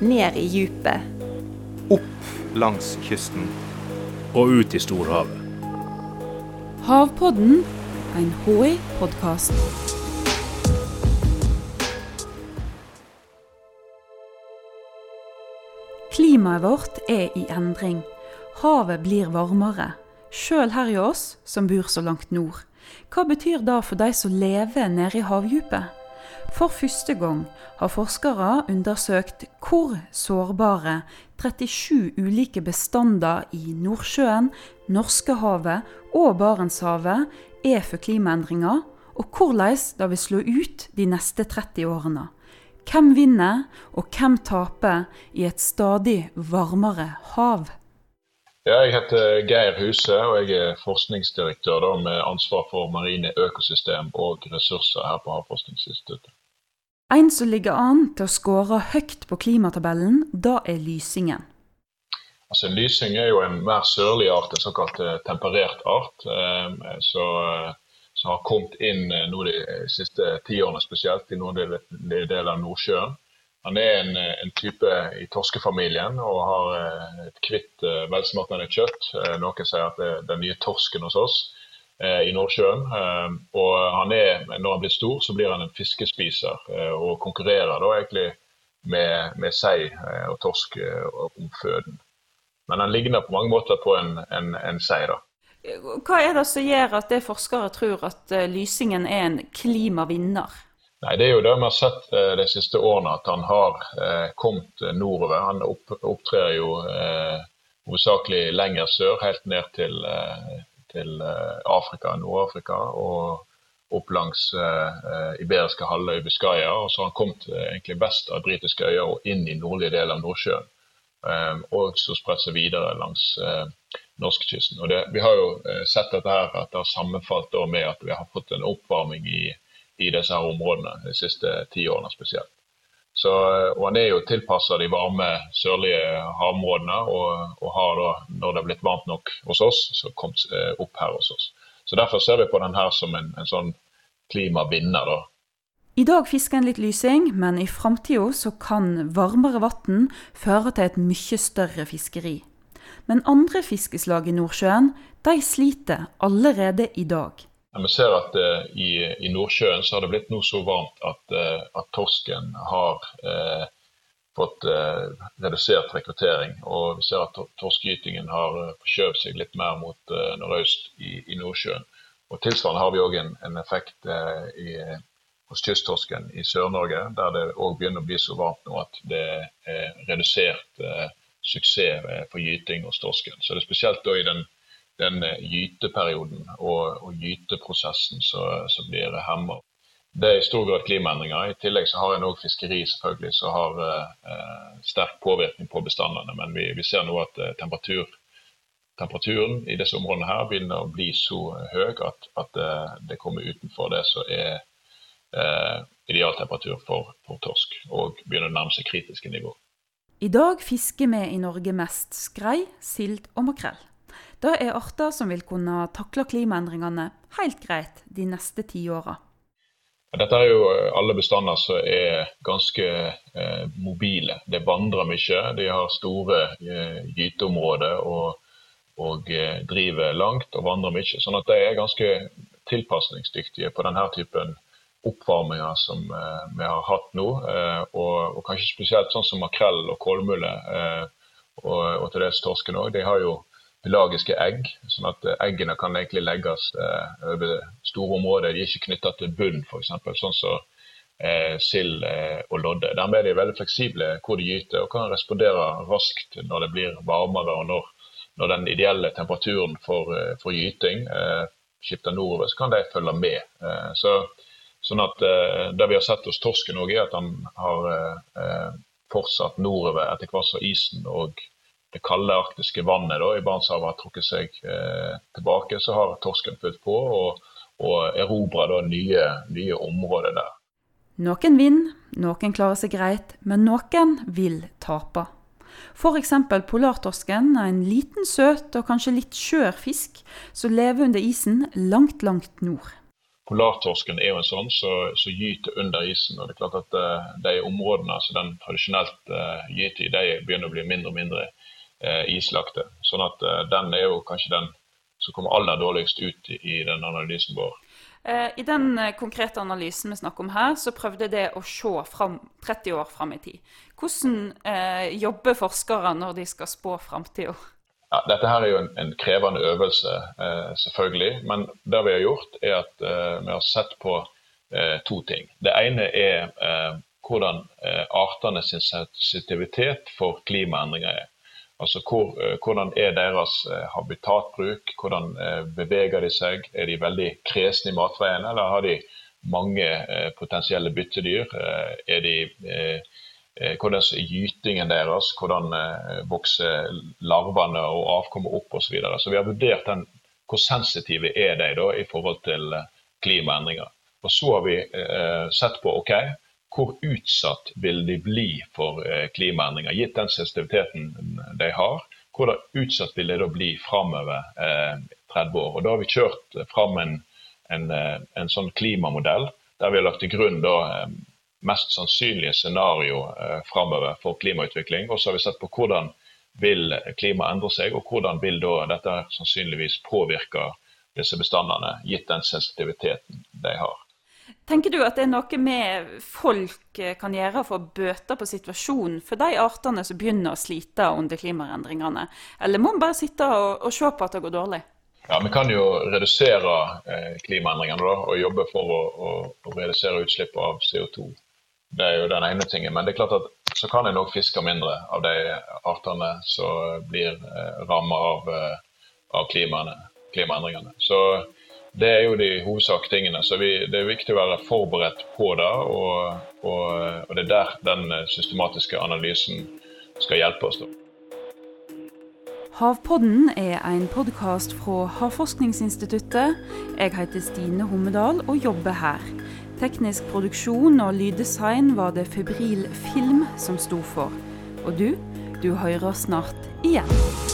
ned i djupet. Opp langs kysten. Og ut i storhavet. Havpodden, en HI-podkast. Klimaet vårt er i endring. Havet blir varmere. Sjøl her i oss, som bor så langt nord. Hva betyr det for de som lever nede i havdypet? For første gang har forskere undersøkt hvor sårbare 37 ulike bestander i Nordsjøen, Norskehavet og Barentshavet er for klimaendringer, og hvordan det vil slå ut de neste 30 årene. Hvem vinner, og hvem taper i et stadig varmere hav? Ja, jeg heter Geir Huse, og jeg er forskningsdirektør da, med ansvar for marine økosystem og ressurser her på Havforskningsinstituttet. En som ligger an til å skåre høyt på klimatabellen, da er lysingen. Altså, lysing er jo en mer sørlig art, en såkalt eh, temperert art. Eh, så, som har kommet inn eh, nå de siste tiårene spesielt i noen deler av Nordsjøen. Han er en, en, type i torskefamilien og har et kvitt velsmakende kjøtt. Noen sier at det er den nye torsken hos oss. Eh, i Nordsjøen. Eh, og han er, når han blir stor, så blir han en fiskespiser eh, og konkurrerer da egentlig med, med sei og torsk om føden. Men han ligner på mange måter på en, en, en sei. da. Hva er det som gjør at det forskere tror at lysingen er en klimavinner? Nei, Det er jo det vi har sett de siste årene, at han har eh, kommet nordover. Han opp, opptrer jo eh, hovedsakelig lenger sør, helt ned til, eh, til eh, Afrika, Nord-Afrika og opp langs eh, iberiske halvøy Biscaya. Og så har han kommet egentlig vest av britiske øyer og inn i nordlige del av Nordsjøen. Um, og så spredt seg videre langs eh, norskekysten. Vi har jo sett dette her, at det har sammenfalt med at vi har fått en oppvarming i, i disse her områdene de siste ti årene spesielt. Så, og Han er jo tilpassa de varme sørlige havområdene, og, og, har da, når det er blitt varmt nok hos oss, så kommet eh, opp her hos oss. Så Derfor ser vi på den her som en, en sånn klimavinner. da. I dag fisker en litt lysing, men i framtida så kan varmere vann føre til et mye større fiskeri. Men andre fiskeslag i Nordsjøen de sliter allerede i dag. Vi ser at eh, i, i, Nordsjøen så har det blitt noe så varmt at, uh, at torsken har uh, fått redusert rekruttering. Og vi ser at torskegytingen har forskjøvet seg litt mer mot nordøst i, i, Nordsjøen. Og Tilsvarende har vi òg en, en, effekt i, hos kysttorsken i Sør-Norge, der det òg begynner å bli så varmt nå at det er redusert suksess for gyting hos torsken. Så det er spesielt i den den eh, gyteperioden og, og gyteprosessen som blir hemma. Det er i stor grad klimaendringer. I tillegg så har en òg fiskeri selvfølgelig som har eh, sterk påvirkning på bestandene. Men vi, vi ser nå at eh, temperatur, temperaturen i disse områdene her begynner å bli så høy at, at eh, det kommer utenfor det som er eh, idealtemperatur for, for, torsk, og begynner å nærme seg kritiske nivå. I dag fisker vi i Norge mest skrei, sild og makrell. Det er arter som vil kunne takle klimaendringene helt greit de neste ti åra. Dette er jo eh, alle bestander som er ganske eh, mobile. De vandrer mye. De har store eh, gyteområder og, og eh, driver langt og vandrer mye. Sånn at de er ganske tilpasningsdyktige på denne typen oppvarminger som eh, vi har hatt nå. Eh, og, og, kanskje spesielt sånn som makrell og kålmule og, og til dels torsken òg. De har jo pelagiske egg. sånn at eh, eggene kan egentlig legges eh, over store områder. De er ikke knytta til bunn, f.eks. Sånn som eh, sild og lodde. Dermed er de veldig fleksible hvor de gyter, og kan respondere raskt når det blir varmere. og når, når den ideelle temperaturen for, for gyting skifter nordover, så kan de følge med. så Sånn at Det vi har sett hos torsken, er at han har fortsatt nordover etter hvert som isen og det kalde arktiske vannet da, i Barentshavet har trukket seg eh, tilbake, så har torsken fulgt på og, og erobra nye, nye, områder der. Noen vinner, noen klarer seg greit, men noen vil tape. F.eks. polartorsken en liten, søt og kanskje litt skjør fisk som lever under isen langt, langt nord. Polartorsken er jo en sånn som så, så gyter under isen. og det er klart at uh, De områdene som den tradisjonelt uh, gyter i, de begynner å bli mindre og mindre uh, islagte. Sånn at den er jo kanskje den som kommer aller dårligst ut i, i den analysen vår. I den konkrete analysen vi snakker om her, så prøvde det å se fram, 30 år fram i tid. Hvordan jobber forskere når de skal spå framtida? Ja, dette her er jo en, en krevende øvelse, eh, selvfølgelig. Men det vi har gjort, er at eh, vi har sett på eh, to ting. Det ene er eh, hvordan eh, sin sensitivitet for klimaendringer er. Altså hvor, eh, Hvordan er deres habitatbruk, hvordan beveger de seg? Er de veldig kresne i matveiene, eller har de mange potensielle byttedyr? er de Eh, hvordan er gytingen deres, hvordan eh, vokser larvene og avkommet opp osv. Så, videre. så vi har vurdert den, hvor sensitive er de da i forhold til eh, klimaendringer. Og så har vi eh, sett på ok, hvor utsatt vil de bli for eh, klimaendringer, gitt den sensitiviteten de har. Hvor utsatt vil de da bli framover eh, 30 år. Og Da har vi kjørt fram en, en, en sånn klimamodell der vi har lagt til grunn da, mest sannsynlige scenario eh, framover for klimautvikling. Og så har vi sett på hvordan vil klimaet endre seg, og hvordan vil da dette sannsynligvis påvirke disse bestandene, gitt den sensitiviteten de har. Tenker du at det er noe med folk eh, kan gjøre for å bøte på situasjonen for de artene som begynner å slite under klimaendringene, eller må man bare sitte og, og se på at det går dårlig? Ja, Vi kan jo redusere eh, klimaendringene da, og jobbe for å, å, å redusere utslipp av CO2. Det er jo den ene tingen. Men det er klart at så kan en òg fiske mindre av de artene som blir eh, rammet av, av klimaendringene. Så det er jo de hovedsak tingene. Så vi, det er viktig å være forberedt på det. Og, og, og, det er der den systematiske analysen skal hjelpe oss. Havpodden er en podkast fra Havforskningsinstituttet. Jeg heter Stine Hommedal og jobber her. Teknisk produksjon og lyddesign var det Febril Film som sto for. Og du, du hører snart igjen.